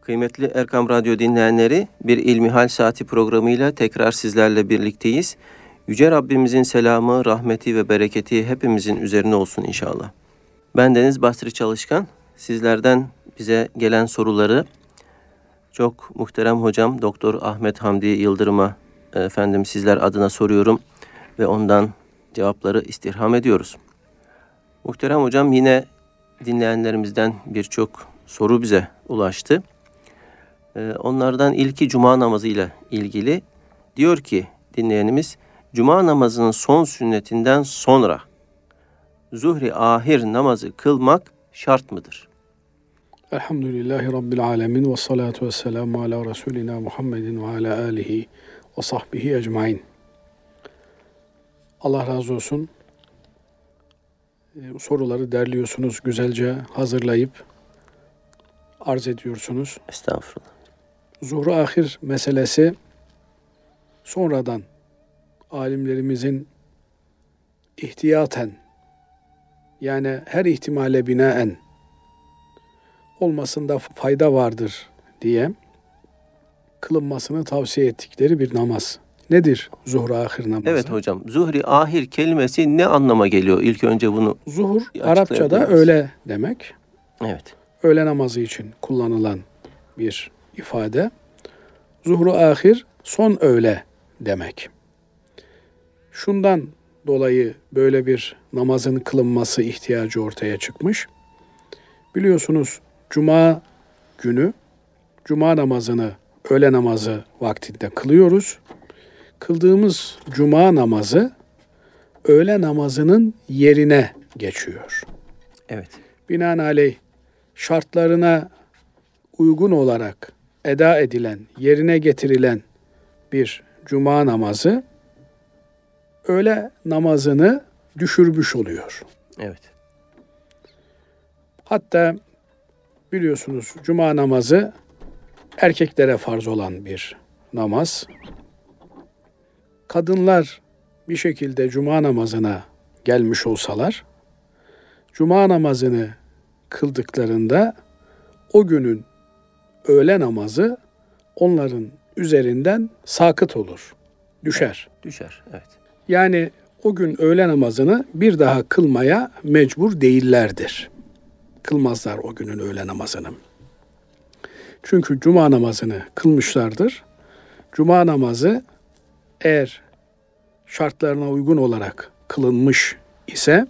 Kıymetli Erkam Radyo dinleyenleri, bir İlmihal Saati programıyla tekrar sizlerle birlikteyiz. Yüce Rabbimizin selamı, rahmeti ve bereketi hepimizin üzerine olsun inşallah. Ben Deniz Bastri Çalışkan. Sizlerden bize gelen soruları çok muhterem hocam Doktor Ahmet Hamdi Yıldırım'a efendim sizler adına soruyorum ve ondan cevapları istirham ediyoruz. Muhterem hocam yine dinleyenlerimizden birçok soru bize ulaştı. Ee, onlardan ilki cuma namazı ile ilgili. Diyor ki dinleyenimiz, cuma namazının son sünnetinden sonra zuhri ahir namazı kılmak şart mıdır? Elhamdülillahi Rabbil alemin ve salatu ve selamu ala Resulina Muhammedin ve ala alihi ve sahbihi ecmain. Allah razı olsun. Ee, soruları derliyorsunuz, güzelce hazırlayıp arz ediyorsunuz. Estağfurullah. Zuhru ahir meselesi sonradan alimlerimizin ihtiyaten yani her ihtimale binaen olmasında fayda vardır diye kılınmasını tavsiye ettikleri bir namaz. Nedir zuhur ahir namazı? Evet hocam. Zuhri ahir kelimesi ne anlama geliyor? İlk önce bunu Zuhur Arapçada öğle demek. Evet. Öğle namazı için kullanılan bir ifade. Zuhru ahir son öğle demek. Şundan dolayı böyle bir namazın kılınması ihtiyacı ortaya çıkmış. Biliyorsunuz cuma günü cuma namazını öğle namazı vaktinde kılıyoruz. Kıldığımız cuma namazı öğle namazının yerine geçiyor. Evet. Binaenaleyh şartlarına uygun olarak eda edilen, yerine getirilen bir cuma namazı öğle namazını düşürmüş oluyor. Evet. Hatta biliyorsunuz cuma namazı erkeklere farz olan bir namaz. Kadınlar bir şekilde cuma namazına gelmiş olsalar cuma namazını kıldıklarında o günün öğle namazı onların üzerinden sakıt olur, düşer. Düşer, evet. Yani o gün öğle namazını bir daha kılmaya mecbur değillerdir. Kılmazlar o günün öğle namazını. Çünkü cuma namazını kılmışlardır. Cuma namazı eğer şartlarına uygun olarak kılınmış ise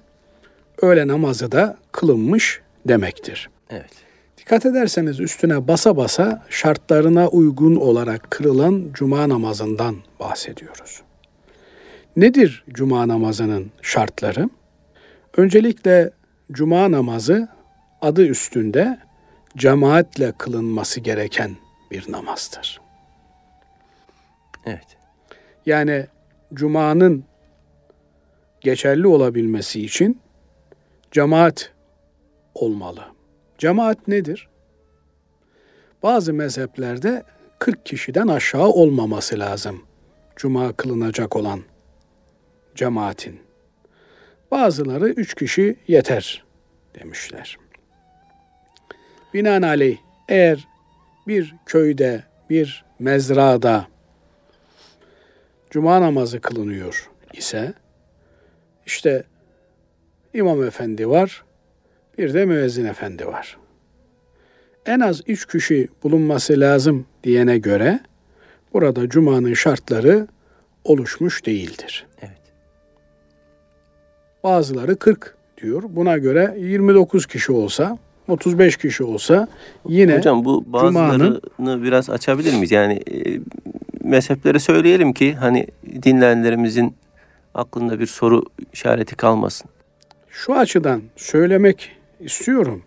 öğle namazı da kılınmış demektir. Evet. Dikkat ederseniz üstüne basa basa şartlarına uygun olarak kırılan cuma namazından bahsediyoruz. Nedir cuma namazının şartları? Öncelikle cuma namazı adı üstünde cemaatle kılınması gereken bir namazdır. Evet. Yani cumanın geçerli olabilmesi için cemaat olmalı. Cemaat nedir? Bazı mezheplerde 40 kişiden aşağı olmaması lazım. Cuma kılınacak olan cemaatin. Bazıları üç kişi yeter demişler. Binaenaleyh eğer bir köyde, bir mezrada cuma namazı kılınıyor ise işte imam efendi var, bir de müezzin efendi var. En az üç kişi bulunması lazım diyene göre burada cumanın şartları oluşmuş değildir. Evet. Bazıları 40 diyor. Buna göre 29 kişi olsa, 35 kişi olsa yine Hocam bu bazılarını Cuma'nın, biraz açabilir miyiz? Yani e, mezhepleri söyleyelim ki hani dinleyenlerimizin aklında bir soru işareti kalmasın. Şu açıdan söylemek istiyorum.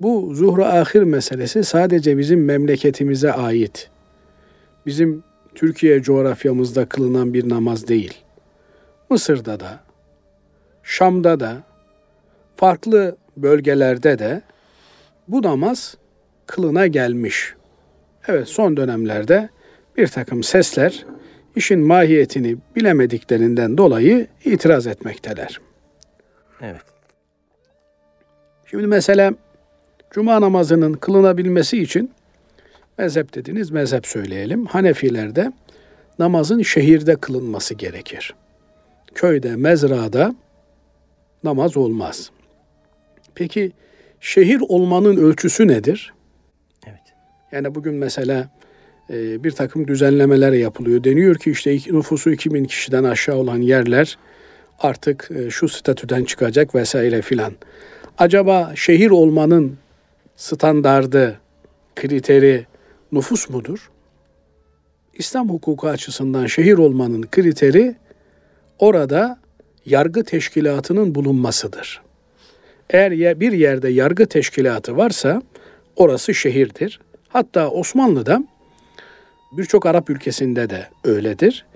Bu zuhru ahir meselesi sadece bizim memleketimize ait. Bizim Türkiye coğrafyamızda kılınan bir namaz değil. Mısır'da da, Şam'da da, farklı bölgelerde de bu namaz kılına gelmiş. Evet son dönemlerde bir takım sesler işin mahiyetini bilemediklerinden dolayı itiraz etmekteler. Evet. Şimdi mesela cuma namazının kılınabilmesi için Mezhep dediniz mezhep söyleyelim. Hanefilerde namazın şehirde kılınması gerekir. Köyde, mezrada namaz olmaz. Peki şehir olmanın ölçüsü nedir? Evet. Yani bugün mesela e, bir takım düzenlemeler yapılıyor. Deniyor ki işte nüfusu 2000 kişiden aşağı olan yerler artık e, şu statüden çıkacak vesaire filan. Acaba şehir olmanın standardı, kriteri nüfus mudur? İslam hukuku açısından şehir olmanın kriteri orada yargı teşkilatının bulunmasıdır. Eğer bir yerde yargı teşkilatı varsa orası şehirdir. Hatta Osmanlı'da birçok Arap ülkesinde de öyledir.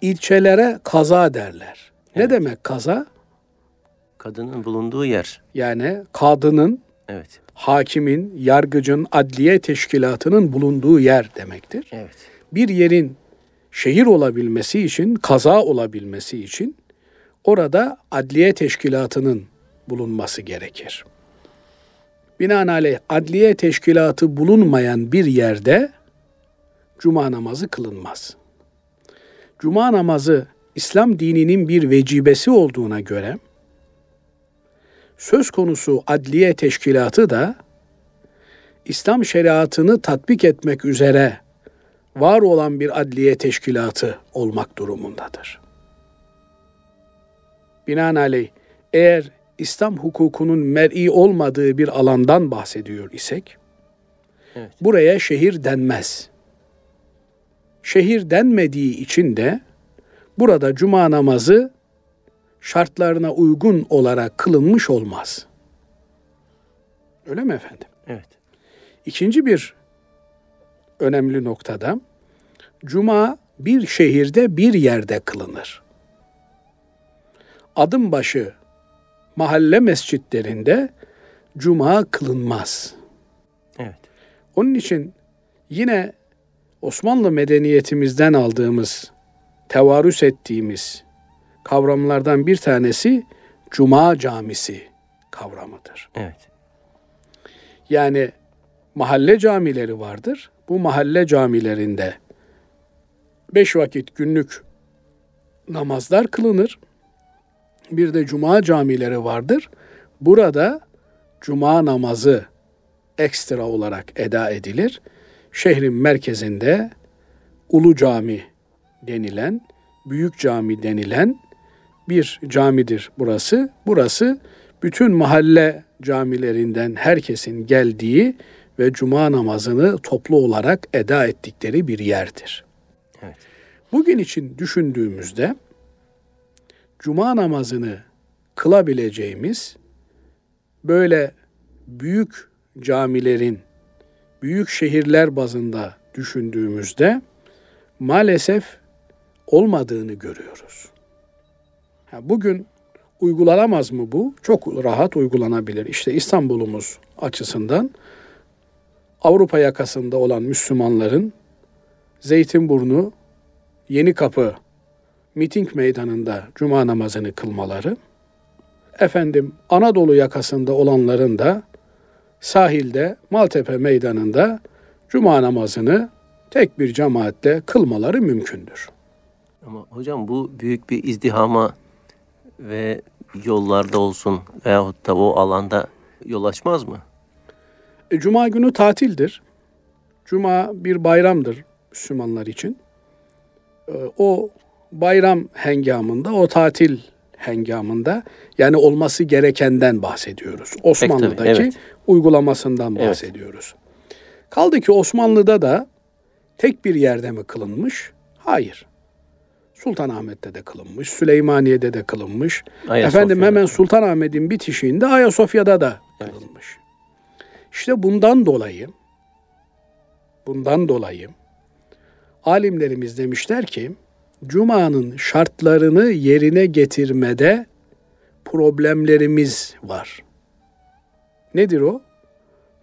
İlçelere kaza derler. Evet. Ne demek kaza? Kadının bulunduğu yer. Yani kadının, evet. hakimin, yargıcın, adliye teşkilatının bulunduğu yer demektir. Evet. Bir yerin şehir olabilmesi için, kaza olabilmesi için orada adliye teşkilatının bulunması gerekir. Binaenaleyh adliye teşkilatı bulunmayan bir yerde cuma namazı kılınmaz. Cuma namazı İslam dininin bir vecibesi olduğuna göre söz konusu adliye teşkilatı da İslam şeriatını tatbik etmek üzere var olan bir adliye teşkilatı olmak durumundadır. Binaenaleyh eğer İslam hukukunun mer'i olmadığı bir alandan bahsediyor isek, evet. buraya şehir denmez. Şehir denmediği için de burada cuma namazı şartlarına uygun olarak kılınmış olmaz. Öyle mi efendim? Evet. İkinci bir önemli noktada cuma bir şehirde bir yerde kılınır. Adım başı mahalle mescitlerinde cuma kılınmaz. Evet. Onun için yine Osmanlı medeniyetimizden aldığımız, tevarüs ettiğimiz kavramlardan bir tanesi cuma camisi kavramıdır. Evet. Yani mahalle camileri vardır. Bu mahalle camilerinde beş vakit günlük namazlar kılınır bir de cuma camileri vardır. Burada cuma namazı ekstra olarak eda edilir. Şehrin merkezinde Ulu Cami denilen, Büyük Cami denilen bir camidir burası. Burası bütün mahalle camilerinden herkesin geldiği ve cuma namazını toplu olarak eda ettikleri bir yerdir. Evet. Bugün için düşündüğümüzde cuma namazını kılabileceğimiz böyle büyük camilerin büyük şehirler bazında düşündüğümüzde maalesef olmadığını görüyoruz. Bugün uygulanamaz mı bu? Çok rahat uygulanabilir. İşte İstanbul'umuz açısından Avrupa yakasında olan Müslümanların Zeytinburnu, Yeni Kapı miting meydanında cuma namazını kılmaları, efendim Anadolu yakasında olanların da sahilde Maltepe meydanında cuma namazını tek bir cemaatle kılmaları mümkündür. Ama hocam bu büyük bir izdihama ve yollarda olsun veyahut da o alanda yol açmaz mı? E, Cuma günü tatildir. Cuma bir bayramdır Müslümanlar için. E, o bayram hengamında, o tatil hengamında yani olması gerekenden bahsediyoruz. Osmanlı'daki tabii, evet. uygulamasından bahsediyoruz. Evet. Kaldı ki Osmanlı'da da tek bir yerde mi kılınmış? Hayır. Sultanahmet'te de kılınmış, Süleymaniye'de de kılınmış. Ayasofya'da. Efendim hemen Sultanahmet'in bitişiğinde Ayasofya'da da kılınmış. Evet. İşte bundan dolayı bundan dolayı alimlerimiz demişler ki Cuma'nın şartlarını yerine getirmede problemlerimiz var. Nedir o?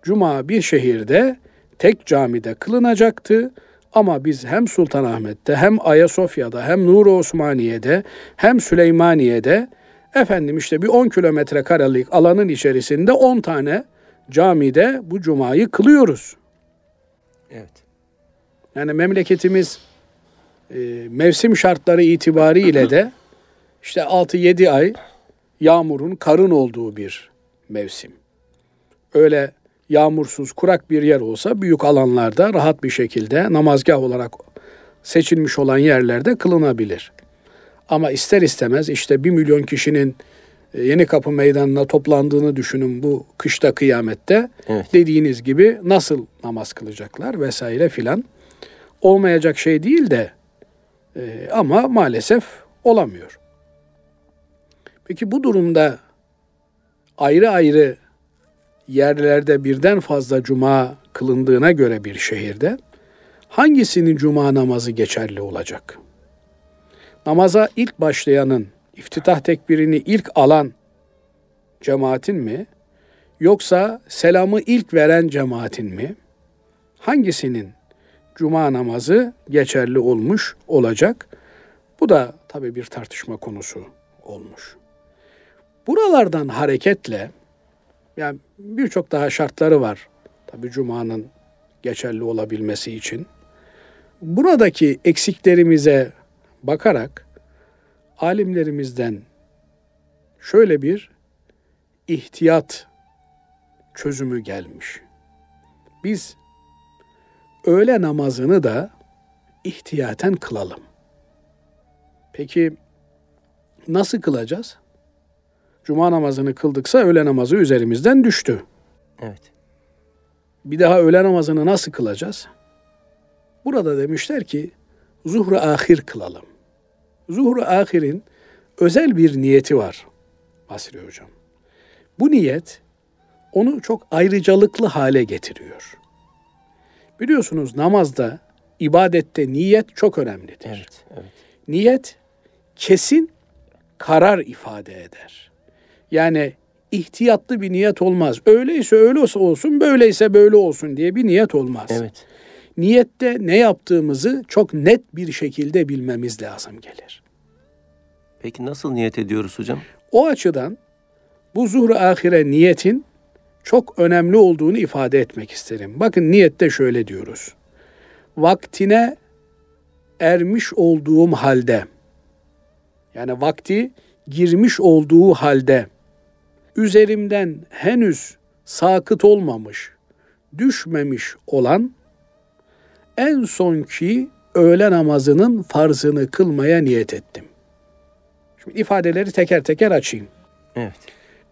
Cuma bir şehirde tek camide kılınacaktı ama biz hem Sultanahmet'te hem Ayasofya'da hem Nur Osmaniye'de hem Süleymaniye'de efendim işte bir 10 kilometre karelik alanın içerisinde 10 tane camide bu cumayı kılıyoruz. Evet. Yani memleketimiz e, mevsim şartları itibariyle de işte 6-7 ay yağmurun, karın olduğu bir mevsim. Öyle yağmursuz, kurak bir yer olsa büyük alanlarda rahat bir şekilde namazgah olarak seçilmiş olan yerlerde kılınabilir. Ama ister istemez işte bir milyon kişinin e, Yeni Kapı Meydanı'na toplandığını düşünün bu kışta kıyamette. Evet. Dediğiniz gibi nasıl namaz kılacaklar vesaire filan. Olmayacak şey değil de e, ama maalesef olamıyor. Peki bu durumda ayrı ayrı yerlerde birden fazla cuma kılındığına göre bir şehirde hangisinin cuma namazı geçerli olacak? Namaza ilk başlayanın, iftitah tekbirini ilk alan cemaatin mi? Yoksa selamı ilk veren cemaatin mi? Hangisinin cuma namazı geçerli olmuş olacak? Bu da tabii bir tartışma konusu olmuş. Buralardan hareketle yani birçok daha şartları var. Tabii cumanın geçerli olabilmesi için. Buradaki eksiklerimize bakarak alimlerimizden şöyle bir ihtiyat çözümü gelmiş. Biz öğle namazını da ihtiyaten kılalım. Peki nasıl kılacağız? Cuma namazını kıldıksa öğle namazı üzerimizden düştü. Evet. Bir daha öğle namazını nasıl kılacağız? Burada demişler ki zuhru ahir kılalım. Zuhru ahirin özel bir niyeti var Basri Hocam. Bu niyet onu çok ayrıcalıklı hale getiriyor. Biliyorsunuz namazda, ibadette niyet çok önemlidir. Evet. Evet. Niyet kesin karar ifade eder. Yani ihtiyatlı bir niyet olmaz. Öyleyse öyle olsun, böyleyse böyle olsun diye bir niyet olmaz. Evet. Niyette ne yaptığımızı çok net bir şekilde bilmemiz lazım gelir. Peki nasıl niyet ediyoruz hocam? O açıdan bu zuhru ahire niyetin çok önemli olduğunu ifade etmek isterim. Bakın niyette şöyle diyoruz. Vaktine ermiş olduğum halde yani vakti girmiş olduğu halde üzerimden henüz sakıt olmamış, düşmemiş olan en sonki öğle namazının farzını kılmaya niyet ettim. Şimdi ifadeleri teker teker açayım. Evet.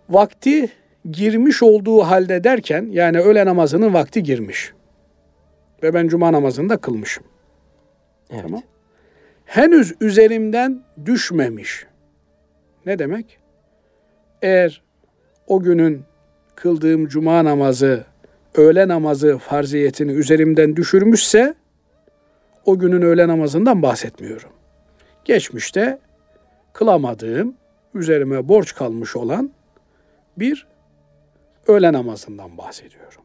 Vakti girmiş olduğu halde derken yani öğle namazının vakti girmiş. Ve ben cuma namazını da kılmışım. Evet. Tamam. Henüz üzerimden düşmemiş. Ne demek? Eğer o günün kıldığım cuma namazı, öğle namazı farziyetini üzerimden düşürmüşse o günün öğle namazından bahsetmiyorum. Geçmişte kılamadığım, üzerime borç kalmış olan bir öğle namazından bahsediyorum.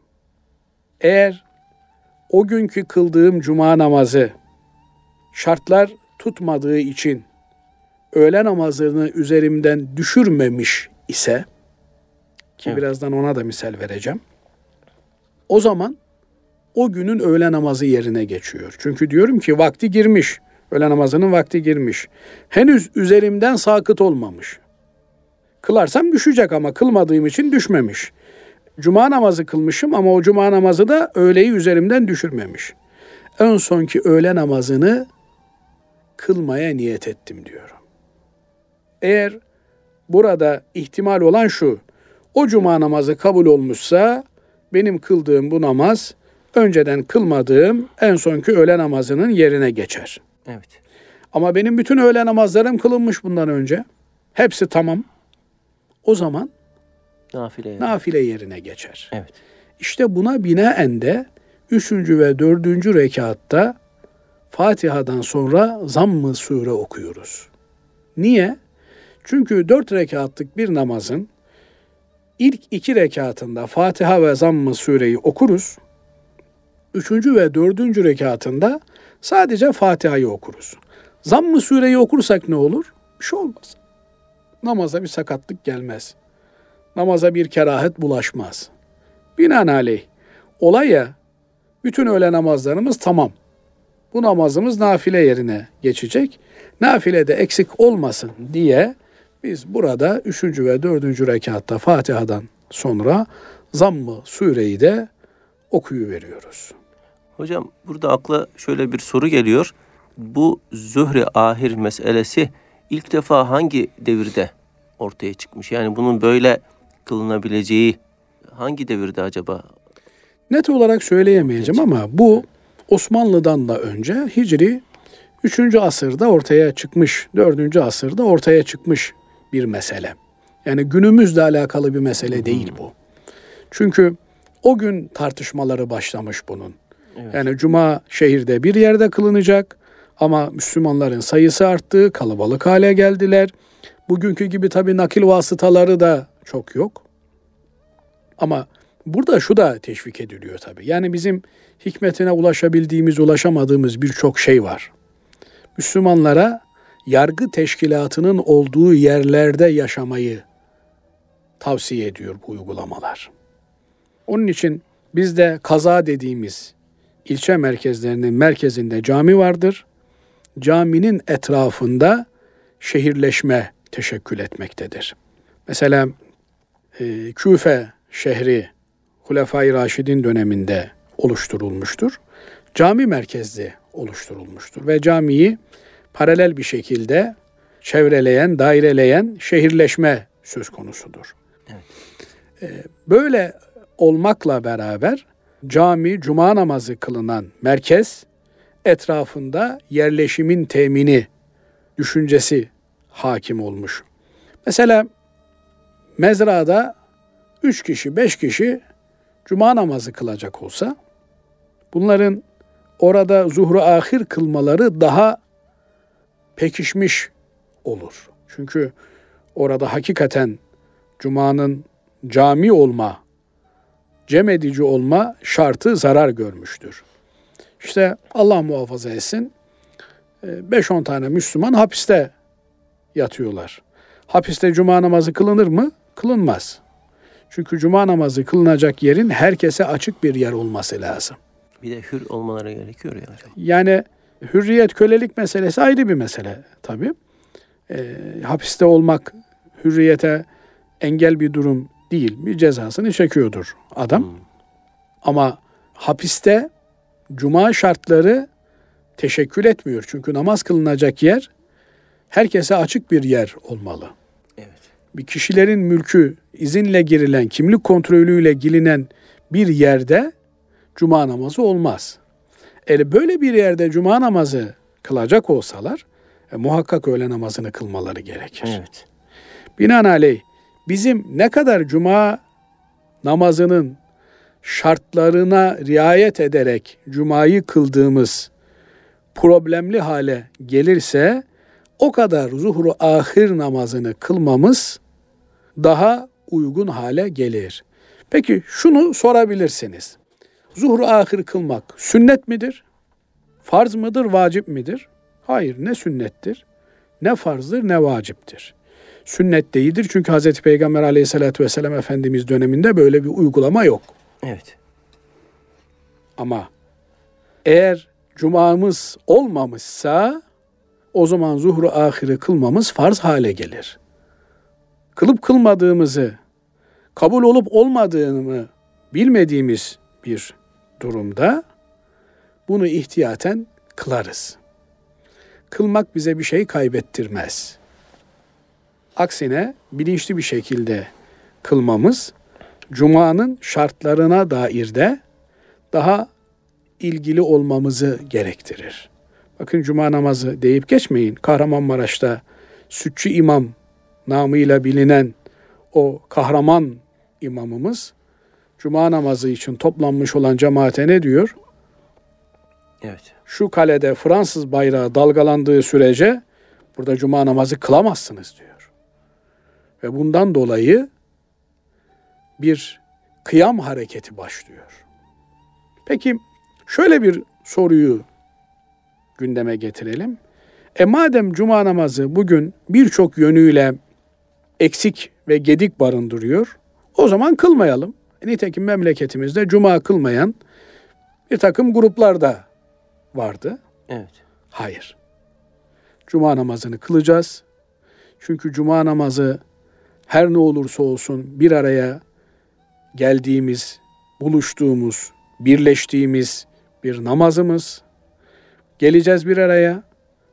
Eğer o günkü kıldığım cuma namazı şartlar tutmadığı için öğle namazını üzerimden düşürmemiş ise ki Evet. birazdan ona da misal vereceğim. O zaman o günün öğle namazı yerine geçiyor. Çünkü diyorum ki vakti girmiş. Öğle namazının vakti girmiş. Henüz üzerimden sakıt olmamış. Kılarsam düşecek ama kılmadığım için düşmemiş. Cuma namazı kılmışım ama o cuma namazı da öğleyi üzerimden düşürmemiş. En sonki öğle namazını kılmaya niyet ettim diyorum. Eğer burada ihtimal olan şu, o cuma namazı kabul olmuşsa benim kıldığım bu namaz önceden kılmadığım en sonki öğle namazının yerine geçer. Evet. Ama benim bütün öğle namazlarım kılınmış bundan önce. Hepsi tamam. O zaman Nafile yani. nafile yerine geçer. Evet. İşte buna binaen de üçüncü ve dördüncü rekatta Fatiha'dan sonra zamm-ı sure okuyoruz. Niye? Çünkü dört rekatlık bir namazın ilk iki rekatında Fatiha ve zamm-ı sureyi okuruz. Üçüncü ve dördüncü rekatında sadece Fatiha'yı okuruz. Zamm-ı sureyi okursak ne olur? Bir şey olmaz. Namaza bir sakatlık gelmez. Namaza bir kerahet bulaşmaz. Binaenaleyh olaya Bütün öğle namazlarımız tamam. Bu namazımız nafile yerine geçecek. Nafile de eksik olmasın diye biz burada üçüncü ve dördüncü rekatta Fatiha'dan sonra zammı sureyi de okuyu veriyoruz. Hocam burada akla şöyle bir soru geliyor. Bu zühre ahir meselesi ilk defa hangi devirde ortaya çıkmış? Yani bunun böyle kılınabileceği hangi devirde acaba? Net olarak söyleyemeyeceğim ama bu Osmanlı'dan da önce Hicri 3. asırda ortaya çıkmış, 4. asırda ortaya çıkmış bir mesele. Yani günümüzle alakalı bir mesele değil bu. Çünkü o gün tartışmaları başlamış bunun. Evet. Yani cuma şehirde bir yerde kılınacak ama Müslümanların sayısı arttı, kalabalık hale geldiler. Bugünkü gibi tabii nakil vasıtaları da çok yok. Ama burada şu da teşvik ediliyor tabii. Yani bizim hikmetine ulaşabildiğimiz, ulaşamadığımız birçok şey var. Müslümanlara yargı teşkilatının olduğu yerlerde yaşamayı tavsiye ediyor bu uygulamalar. Onun için bizde kaza dediğimiz ilçe merkezlerinin merkezinde cami vardır. Caminin etrafında şehirleşme teşekkül etmektedir. Mesela e, Küfe şehri Hulefai Raşidin döneminde oluşturulmuştur. Cami merkezli oluşturulmuştur ve camiyi paralel bir şekilde çevreleyen, daireleyen şehirleşme söz konusudur. Evet. E, böyle olmakla beraber cami, cuma namazı kılınan merkez etrafında yerleşimin temini düşüncesi hakim olmuş. Mesela mezrada üç kişi, beş kişi cuma namazı kılacak olsa bunların orada zuhru ahir kılmaları daha pekişmiş olur. Çünkü orada hakikaten cumanın cami olma, cem edici olma şartı zarar görmüştür. İşte Allah muhafaza etsin 5-10 tane Müslüman hapiste yatıyorlar. Hapiste cuma namazı kılınır mı? Kılınmaz. Çünkü cuma namazı kılınacak yerin herkese açık bir yer olması lazım. Bir de hür olmaları gerekiyor ya hocam. Yani hürriyet kölelik meselesi ayrı bir mesele tabii. E, hapiste olmak hürriyete engel bir durum değil. Bir cezasını çekiyordur adam. Hmm. Ama hapiste cuma şartları teşekkül etmiyor. Çünkü namaz kılınacak yer herkese açık bir yer olmalı. Evet. Bir kişilerin mülkü izinle girilen, kimlik kontrolüyle girinen bir yerde cuma namazı olmaz. Eğer böyle bir yerde cuma namazı kılacak olsalar e, muhakkak öğle namazını kılmaları gerekir. Evet. Binaenaleyh bizim ne kadar cuma namazının şartlarına riayet ederek cumayı kıldığımız problemli hale gelirse o kadar zuhru ahir namazını kılmamız daha uygun hale gelir. Peki şunu sorabilirsiniz. Zuhru ahir kılmak sünnet midir? Farz mıdır, vacip midir? Hayır, ne sünnettir, ne farzdır, ne vaciptir. Sünnet değildir çünkü Hz. Peygamber aleyhissalatü vesselam Efendimiz döneminde böyle bir uygulama yok. Evet. Ama eğer cumamız olmamışsa o zaman zuhru ahiri kılmamız farz hale gelir. Kılıp kılmadığımızı, kabul olup olmadığını bilmediğimiz bir durumda bunu ihtiyaten kılarız. Kılmak bize bir şey kaybettirmez. Aksine bilinçli bir şekilde kılmamız cumanın şartlarına dair de daha ilgili olmamızı gerektirir. Bakın cuma namazı deyip geçmeyin. Kahramanmaraş'ta Sütçü İmam namıyla bilinen o kahraman imamımız cuma namazı için toplanmış olan cemaate ne diyor? Evet. Şu kalede Fransız bayrağı dalgalandığı sürece burada cuma namazı kılamazsınız diyor. Ve bundan dolayı bir kıyam hareketi başlıyor. Peki şöyle bir soruyu gündeme getirelim. E madem cuma namazı bugün birçok yönüyle eksik ve gedik barındırıyor, o zaman kılmayalım. Nitekim memleketimizde cuma kılmayan bir takım gruplar da vardı. Evet. Hayır. Cuma namazını kılacağız. Çünkü cuma namazı her ne olursa olsun bir araya geldiğimiz, buluştuğumuz, birleştiğimiz bir namazımız. Geleceğiz bir araya.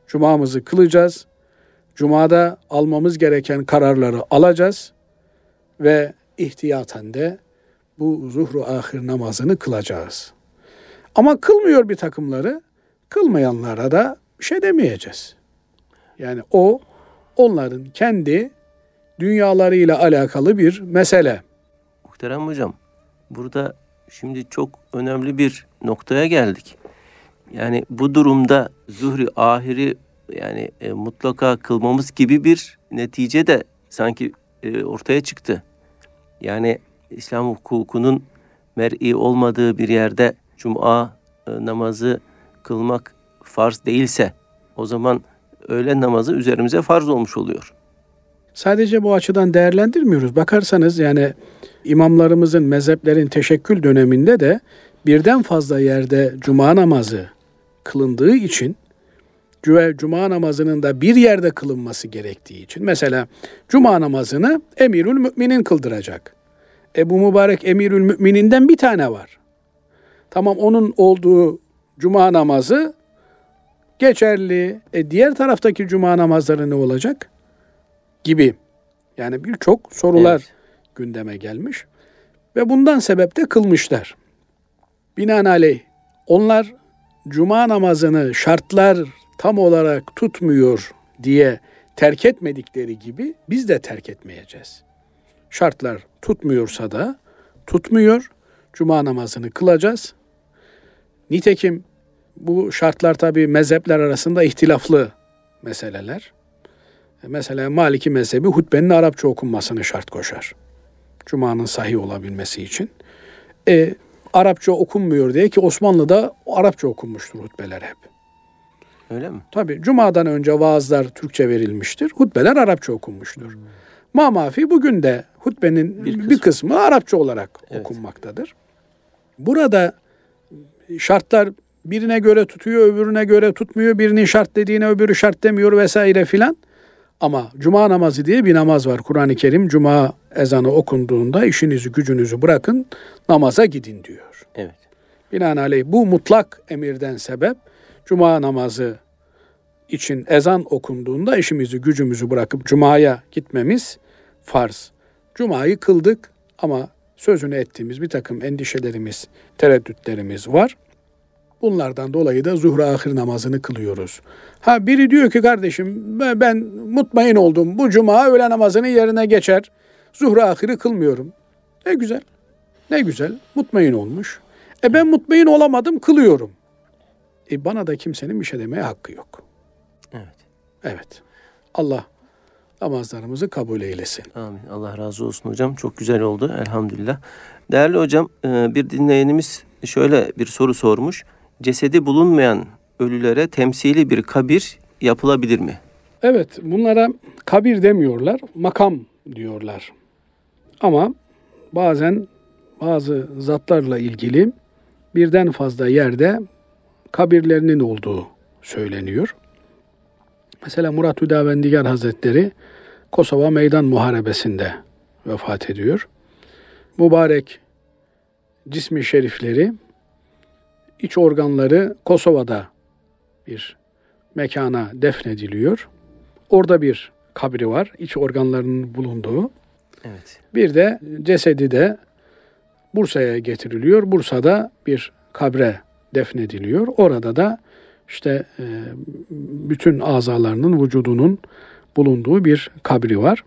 Cumamızı kılacağız. Cumada almamız gereken kararları alacağız ve ihtiyaten de bu zuhru ahir namazını kılacağız. Ama kılmıyor bir takımları, kılmayanlara da bir şey demeyeceğiz. Yani o onların kendi dünyalarıyla alakalı bir mesele. Muhterem hocam, burada şimdi çok önemli bir noktaya geldik. Yani bu durumda zuhri ahiri yani e, mutlaka kılmamız gibi bir netice de sanki e, ortaya çıktı. Yani İslam hukukunun mer'i olmadığı bir yerde cuma e, namazı kılmak farz değilse o zaman öğlen namazı üzerimize farz olmuş oluyor. Sadece bu açıdan değerlendirmiyoruz. Bakarsanız yani imamlarımızın mezheplerin teşekkül döneminde de birden fazla yerde cuma namazı kılındığı için cuma namazının da bir yerde kılınması gerektiği için mesela cuma namazını emirül müminin kıldıracak. Ebu Mübarek emirül mümininden bir tane var. Tamam onun olduğu cuma namazı geçerli. E diğer taraftaki cuma namazları ne olacak? Gibi. Yani birçok sorular evet. gündeme gelmiş. Ve bundan sebep de kılmışlar. Binaenaleyh onlar cuma namazını şartlar tam olarak tutmuyor diye terk etmedikleri gibi biz de terk etmeyeceğiz. Şartlar tutmuyorsa da tutmuyor. Cuma namazını kılacağız. Nitekim bu şartlar tabi mezhepler arasında ihtilaflı meseleler. Mesela Maliki mezhebi hutbenin Arapça okunmasını şart koşar. Cuma'nın sahih olabilmesi için. E, Arapça okunmuyor diye ki Osmanlı'da Arapça okunmuştur hutbeler hep. Öyle mi? Tabi Cuma'dan önce vaazlar Türkçe verilmiştir. Hutbeler Arapça okunmuştur. Hmm. Mamafi bugün de hutbenin bir kısmı, bir kısmı Arapça olarak evet. okunmaktadır. Burada şartlar birine göre tutuyor, öbürüne göre tutmuyor. Birinin şart dediğine öbürü şart demiyor vesaire filan. Ama cuma namazı diye bir namaz var. Kur'an-ı Kerim cuma ezanı okunduğunda işinizi gücünüzü bırakın namaza gidin diyor. Evet. Binaenaleyh bu mutlak emirden sebep cuma namazı için ezan okunduğunda işimizi gücümüzü bırakıp cumaya gitmemiz farz. Cumayı kıldık ama sözünü ettiğimiz bir takım endişelerimiz, tereddütlerimiz var. Bunlardan dolayı da zuhra ahir namazını kılıyoruz. Ha biri diyor ki kardeşim ben mutmain oldum. Bu cuma öğle namazının yerine geçer. Zuhra ahiri kılmıyorum. Ne güzel. Ne güzel. Mutmain olmuş. E ben mutmain olamadım kılıyorum. E bana da kimsenin bir şey demeye hakkı yok. Evet. Evet. Allah namazlarımızı kabul eylesin. Amin. Allah razı olsun hocam. Çok güzel oldu elhamdülillah. Değerli hocam e, bir dinleyenimiz şöyle bir soru sormuş cesedi bulunmayan ölülere temsili bir kabir yapılabilir mi? Evet, bunlara kabir demiyorlar, makam diyorlar. Ama bazen bazı zatlarla ilgili birden fazla yerde kabirlerinin olduğu söyleniyor. Mesela Murat Hüdavendigar Hazretleri Kosova Meydan Muharebesi'nde vefat ediyor. Mübarek cismi şerifleri iç organları Kosova'da bir mekana defnediliyor. Orada bir kabri var, iç organlarının bulunduğu. Evet. Bir de cesedi de Bursa'ya getiriliyor. Bursa'da bir kabre defnediliyor. Orada da işte e, bütün azalarının, vücudunun bulunduğu bir kabri var.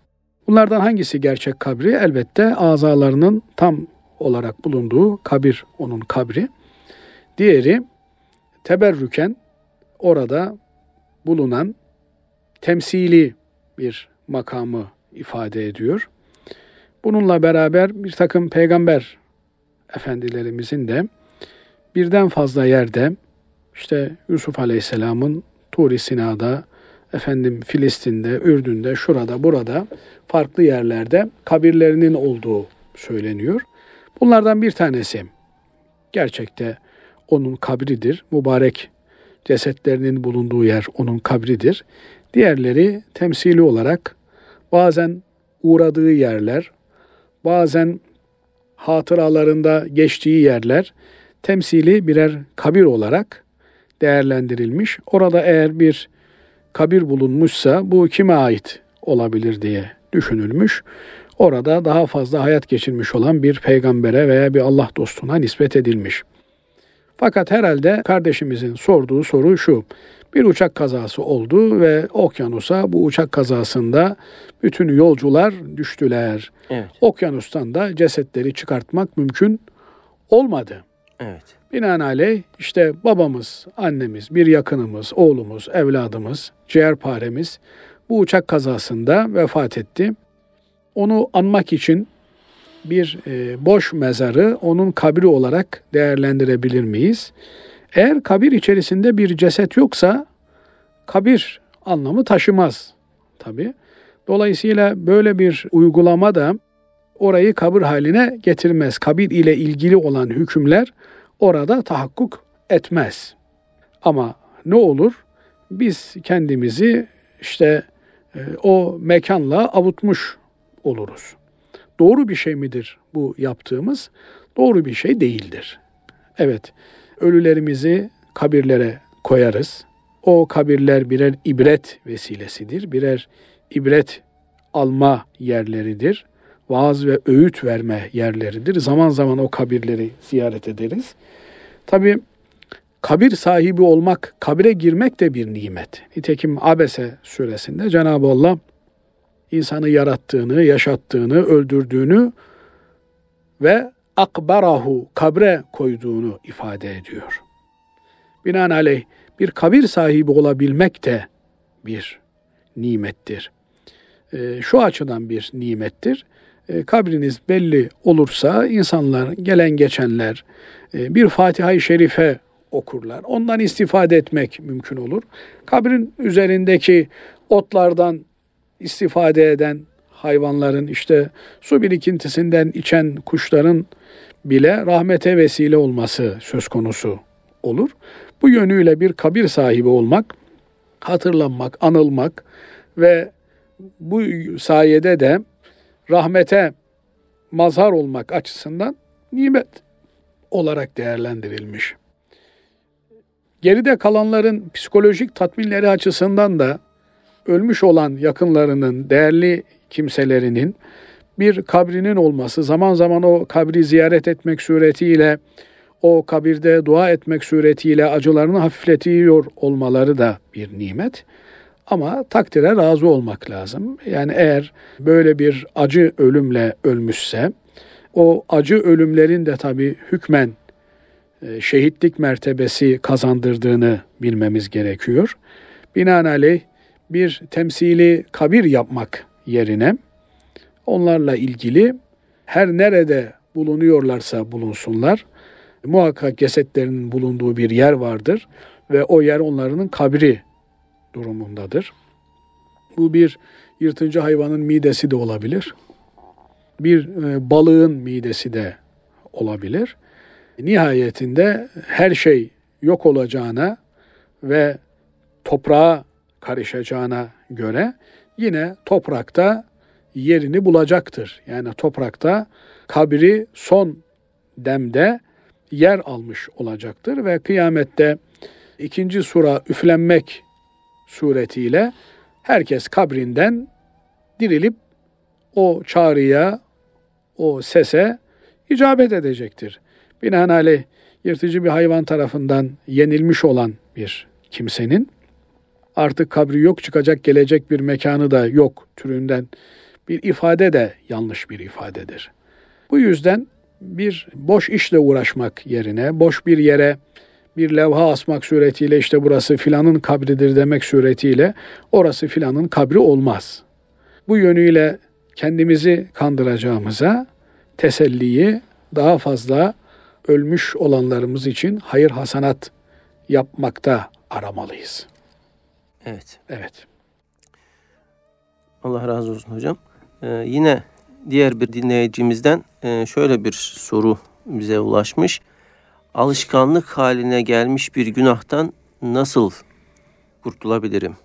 Bunlardan hangisi gerçek kabri? Elbette azalarının tam olarak bulunduğu kabir onun kabri. Diğeri teberrüken orada bulunan temsili bir makamı ifade ediyor. Bununla beraber bir takım peygamber efendilerimizin de birden fazla yerde işte Yusuf Aleyhisselam'ın Turi Sina'da, efendim Filistin'de, Ürdün'de, şurada, burada farklı yerlerde kabirlerinin olduğu söyleniyor. Bunlardan bir tanesi gerçekte onun kabridir. Mübarek cesetlerinin bulunduğu yer onun kabridir. Diğerleri temsili olarak bazen uğradığı yerler, bazen hatıralarında geçtiği yerler temsili birer kabir olarak değerlendirilmiş. Orada eğer bir kabir bulunmuşsa bu kime ait olabilir diye düşünülmüş. Orada daha fazla hayat geçirmiş olan bir peygambere veya bir Allah dostuna nispet edilmiş. Fakat herhalde kardeşimizin sorduğu soru şu. Bir uçak kazası oldu ve okyanusa bu uçak kazasında bütün yolcular düştüler. Evet. Okyanustan da cesetleri çıkartmak mümkün olmadı. Evet. Binaenaleyh işte babamız, annemiz, bir yakınımız, oğlumuz, evladımız, ciğerparemiz bu uçak kazasında vefat etti. Onu anmak için bir e, boş mezarı onun kabri olarak değerlendirebilir miyiz? Eğer kabir içerisinde bir ceset yoksa kabir anlamı taşımaz tabi. Dolayısıyla böyle bir uygulama da orayı kabir haline getirmez. Kabir ile ilgili olan hükümler orada tahakkuk etmez. Ama ne olur? Biz kendimizi işte e, o mekanla avutmuş oluruz. Doğru bir şey midir bu yaptığımız? Doğru bir şey değildir. Evet, ölülerimizi kabirlere koyarız. O kabirler birer ibret vesilesidir. Birer ibret alma yerleridir. Vaaz ve öğüt verme yerleridir. Zaman zaman o kabirleri ziyaret ederiz. Tabi kabir sahibi olmak, kabire girmek de bir nimet. Nitekim Abese suresinde Cenab-ı Allah insanı yarattığını, yaşattığını, öldürdüğünü ve akbarahu kabre koyduğunu ifade ediyor. Binaenaleyh bir kabir sahibi olabilmek de bir nimettir. E, şu açıdan bir nimettir. E, kabriniz belli olursa insanlar, gelen geçenler e, bir Fatiha-i Şerife okurlar. Ondan istifade etmek mümkün olur. Kabrin üzerindeki otlardan istifade eden hayvanların işte su birikintisinden içen kuşların bile rahmete vesile olması söz konusu olur. Bu yönüyle bir kabir sahibi olmak, hatırlanmak, anılmak ve bu sayede de rahmete mazhar olmak açısından nimet olarak değerlendirilmiş. Geride kalanların psikolojik tatminleri açısından da ölmüş olan yakınlarının, değerli kimselerinin bir kabrinin olması, zaman zaman o kabri ziyaret etmek suretiyle, o kabirde dua etmek suretiyle acılarını hafifletiyor olmaları da bir nimet. Ama takdire razı olmak lazım. Yani eğer böyle bir acı ölümle ölmüşse, o acı ölümlerin de tabi hükmen e, şehitlik mertebesi kazandırdığını bilmemiz gerekiyor. Binaenaleyh bir temsili kabir yapmak yerine onlarla ilgili her nerede bulunuyorlarsa bulunsunlar muhakkak cesetlerinin bulunduğu bir yer vardır ve o yer onların kabri durumundadır. Bu bir yırtıcı hayvanın midesi de olabilir. Bir e, balığın midesi de olabilir. Nihayetinde her şey yok olacağına ve toprağa karışacağına göre yine toprakta yerini bulacaktır. Yani toprakta kabri son demde yer almış olacaktır ve kıyamette ikinci sura üflenmek suretiyle herkes kabrinden dirilip o çağrıya, o sese icabet edecektir. Binaenaleyh yırtıcı bir hayvan tarafından yenilmiş olan bir kimsenin artık kabri yok çıkacak gelecek bir mekanı da yok türünden bir ifade de yanlış bir ifadedir. Bu yüzden bir boş işle uğraşmak yerine boş bir yere bir levha asmak suretiyle işte burası filanın kabridir demek suretiyle orası filanın kabri olmaz. Bu yönüyle kendimizi kandıracağımıza teselliyi daha fazla ölmüş olanlarımız için hayır hasanat yapmakta aramalıyız. Evet. Evet. Allah razı olsun hocam. Ee, yine diğer bir dinleyicimizden e, şöyle bir soru bize ulaşmış. Alışkanlık haline gelmiş bir günahtan nasıl kurtulabilirim?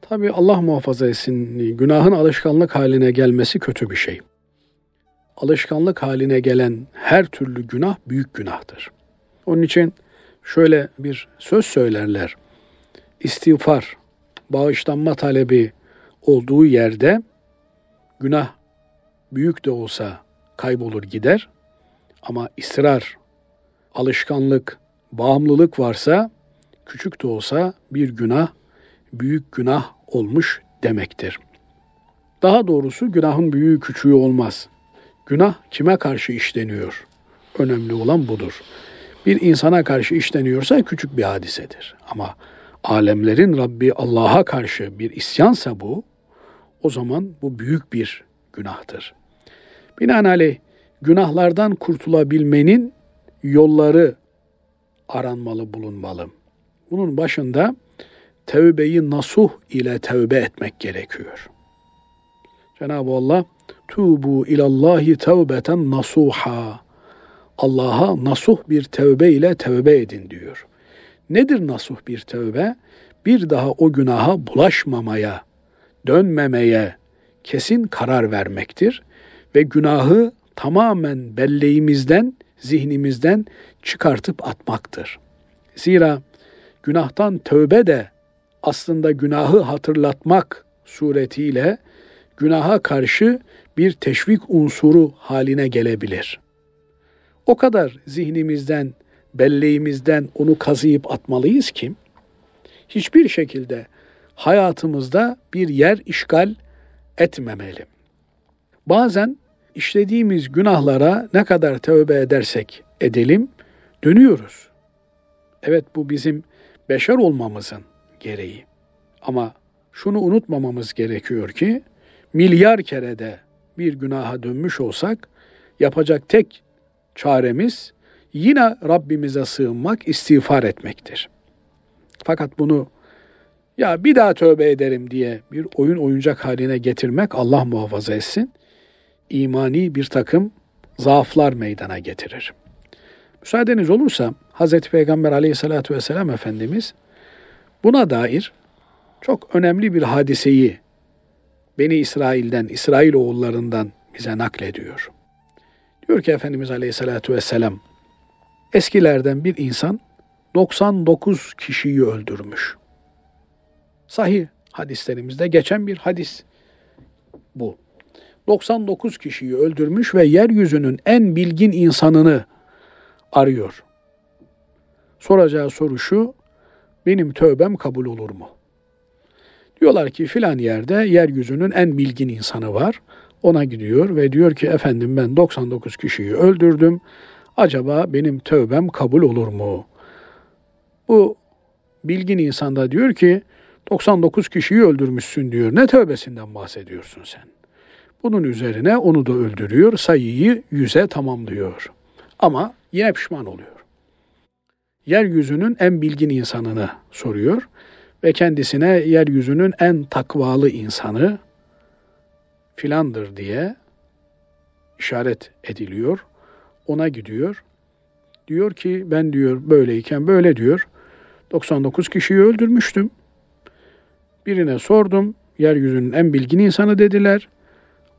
Tabi Allah muhafaza etsin. Günahın alışkanlık haline gelmesi kötü bir şey. Alışkanlık haline gelen her türlü günah büyük günahtır. Onun için şöyle bir söz söylerler. İstiğfar, bağışlanma talebi olduğu yerde günah büyük de olsa kaybolur gider. Ama ısrar, alışkanlık, bağımlılık varsa küçük de olsa bir günah büyük günah olmuş demektir. Daha doğrusu günahın büyüğü küçüğü olmaz. Günah kime karşı işleniyor? Önemli olan budur. Bir insana karşı işleniyorsa küçük bir hadisedir. Ama alemlerin Rabbi Allah'a karşı bir isyansa bu, o zaman bu büyük bir günahtır. Binaenaleyh günahlardan kurtulabilmenin yolları aranmalı, bulunmalı. Bunun başında tevbeyi nasuh ile tevbe etmek gerekiyor. Cenab-ı Allah tubu ilallahi tevbeten nasuha. Allah'a nasuh bir tevbe ile tevbe edin diyor. Nedir nasuh bir tevbe? Bir daha o günaha bulaşmamaya, dönmemeye kesin karar vermektir ve günahı tamamen belleğimizden, zihnimizden çıkartıp atmaktır. Zira günahtan tövbe de aslında günahı hatırlatmak suretiyle günaha karşı bir teşvik unsuru haline gelebilir. O kadar zihnimizden, belleğimizden onu kazıyıp atmalıyız ki hiçbir şekilde hayatımızda bir yer işgal etmemeli. Bazen işlediğimiz günahlara ne kadar tövbe edersek edelim dönüyoruz. Evet bu bizim beşer olmamızın gereği. Ama şunu unutmamamız gerekiyor ki milyar kere de bir günaha dönmüş olsak yapacak tek çaremiz yine Rabbimize sığınmak, istiğfar etmektir. Fakat bunu ya bir daha tövbe ederim diye bir oyun oyuncak haline getirmek Allah muhafaza etsin. İmani bir takım zaaflar meydana getirir. Müsaadeniz olursa Hazreti Peygamber aleyhissalatü vesselam Efendimiz buna dair çok önemli bir hadiseyi Beni İsrail'den, İsrail oğullarından bize naklediyor. Diyor ki Efendimiz Aleyhisselatü Vesselam, eskilerden bir insan 99 kişiyi öldürmüş. Sahih hadislerimizde geçen bir hadis bu. 99 kişiyi öldürmüş ve yeryüzünün en bilgin insanını arıyor. Soracağı soru şu, benim tövbem kabul olur mu? Diyorlar ki filan yerde yeryüzünün en bilgin insanı var. Ona gidiyor ve diyor ki efendim ben 99 kişiyi öldürdüm. Acaba benim tövbem kabul olur mu? Bu bilgin insan da diyor ki 99 kişiyi öldürmüşsün diyor. Ne tövbesinden bahsediyorsun sen? Bunun üzerine onu da öldürüyor. Sayıyı yüze tamamlıyor. Ama yine pişman oluyor. Yeryüzünün en bilgin insanını soruyor ve kendisine yeryüzünün en takvalı insanı filandır diye işaret ediliyor. Ona gidiyor. Diyor ki ben diyor böyleyken böyle diyor. 99 kişiyi öldürmüştüm. Birine sordum. Yeryüzünün en bilgin insanı dediler.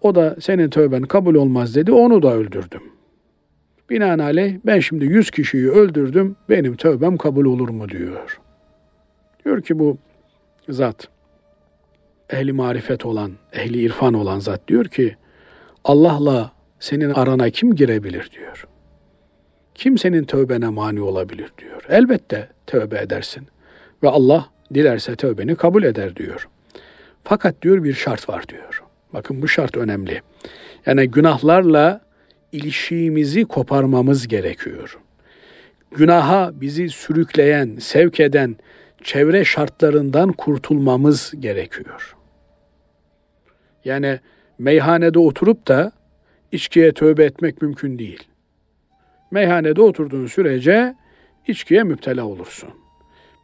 O da senin tövben kabul olmaz dedi. Onu da öldürdüm. Binaenaleyh ben şimdi 100 kişiyi öldürdüm. Benim tövbem kabul olur mu diyor. Diyor ki bu zat ehli marifet olan, ehli irfan olan zat diyor ki Allah'la senin arana kim girebilir diyor. Kim senin tövbene mani olabilir diyor. Elbette tövbe edersin ve Allah dilerse tövbeni kabul eder diyor. Fakat diyor bir şart var diyor. Bakın bu şart önemli. Yani günahlarla ilişiğimizi koparmamız gerekiyor. Günaha bizi sürükleyen, sevk eden çevre şartlarından kurtulmamız gerekiyor. Yani meyhanede oturup da içkiye tövbe etmek mümkün değil. Meyhanede oturduğun sürece içkiye müptela olursun.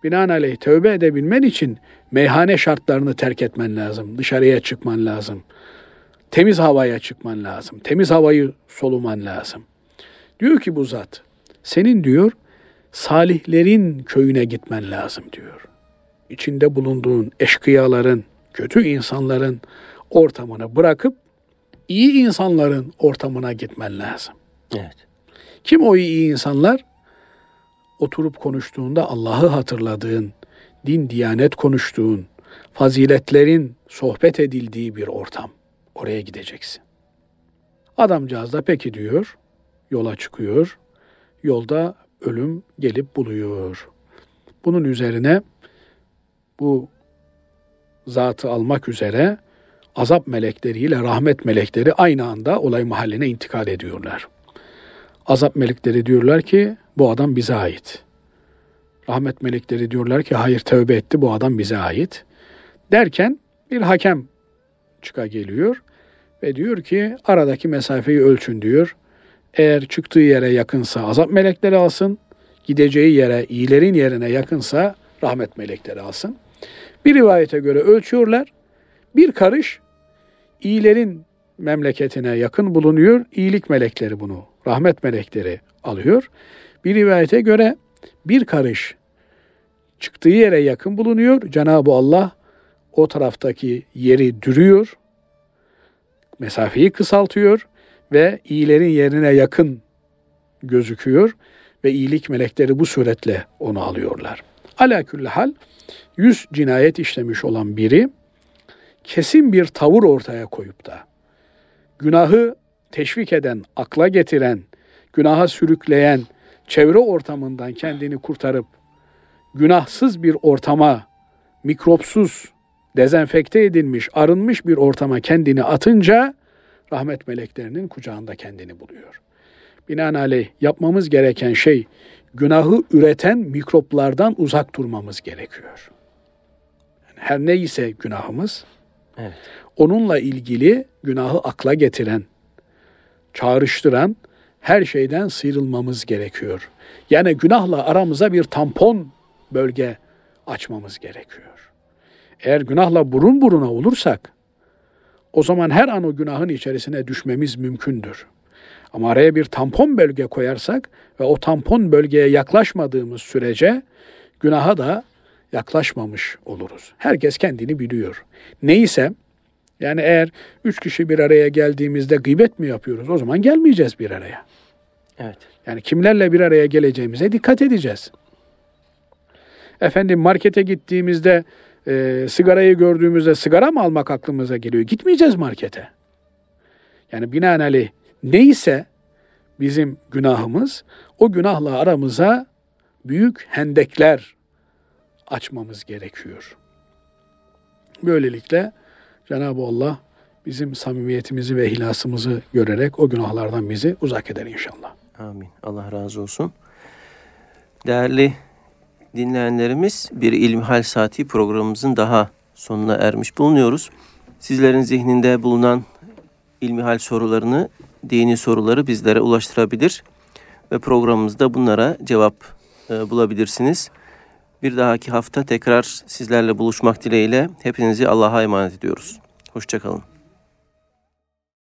Binaenaleyh tövbe edebilmen için meyhane şartlarını terk etmen lazım. Dışarıya çıkman lazım. Temiz havaya çıkman lazım. Temiz havayı soluman lazım. Diyor ki bu zat, Senin diyor salihlerin köyüne gitmen lazım diyor. İçinde bulunduğun eşkıyaların, kötü insanların ortamını bırakıp iyi insanların ortamına gitmen lazım. Evet. Kim o iyi insanlar? Oturup konuştuğunda Allah'ı hatırladığın, din, diyanet konuştuğun, faziletlerin sohbet edildiği bir ortam. Oraya gideceksin. Adamcağız da peki diyor, yola çıkıyor. Yolda ölüm gelip buluyor. Bunun üzerine bu zatı almak üzere azap melekleriyle rahmet melekleri aynı anda olay mahalline intikal ediyorlar. Azap melekleri diyorlar ki bu adam bize ait. Rahmet melekleri diyorlar ki hayır tövbe etti bu adam bize ait. Derken bir hakem çıka geliyor ve diyor ki aradaki mesafeyi ölçün diyor. Eğer çıktığı yere yakınsa azap melekleri alsın, gideceği yere iyilerin yerine yakınsa rahmet melekleri alsın. Bir rivayete göre ölçüyorlar. Bir karış iyilerin memleketine yakın bulunuyor. İyilik melekleri bunu, rahmet melekleri alıyor. Bir rivayete göre bir karış çıktığı yere yakın bulunuyor. Cenab-ı Allah o taraftaki yeri dürüyor. Mesafeyi kısaltıyor ve iyilerin yerine yakın gözüküyor ve iyilik melekleri bu suretle onu alıyorlar. Ala külli hal yüz cinayet işlemiş olan biri kesin bir tavır ortaya koyup da günahı teşvik eden, akla getiren, günaha sürükleyen çevre ortamından kendini kurtarıp günahsız bir ortama, mikropsuz, dezenfekte edilmiş, arınmış bir ortama kendini atınca rahmet meleklerinin kucağında kendini buluyor. Binaenaleyh yapmamız gereken şey günahı üreten mikroplardan uzak durmamız gerekiyor. Yani her neyse günahımız, Evet. Onunla ilgili günahı akla getiren, çağrıştıran her şeyden sıyrılmamız gerekiyor. Yani günahla aramıza bir tampon bölge açmamız gerekiyor. Eğer günahla burun buruna olursak o zaman her an o günahın içerisine düşmemiz mümkündür. Ama araya bir tampon bölge koyarsak ve o tampon bölgeye yaklaşmadığımız sürece günaha da yaklaşmamış oluruz. Herkes kendini biliyor. Neyse yani eğer üç kişi bir araya geldiğimizde gıybet mi yapıyoruz? O zaman gelmeyeceğiz bir araya. Evet. Yani kimlerle bir araya geleceğimize dikkat edeceğiz. Efendim markete gittiğimizde e, sigarayı gördüğümüzde sigara mı almak aklımıza geliyor? Gitmeyeceğiz markete. Yani binaenaleyh neyse bizim günahımız o günahla aramıza büyük hendekler açmamız gerekiyor. Böylelikle Cenab-ı Allah bizim samimiyetimizi ve ihlasımızı görerek o günahlardan bizi uzak eder inşallah. Amin. Allah razı olsun. Değerli dinleyenlerimiz bir İlmihal Saati programımızın daha sonuna ermiş bulunuyoruz. Sizlerin zihninde bulunan ilmihal sorularını, dini soruları bizlere ulaştırabilir ve programımızda bunlara cevap e, bulabilirsiniz. Bir dahaki hafta tekrar sizlerle buluşmak dileğiyle hepinizi Allah'a emanet ediyoruz. Hoşçakalın.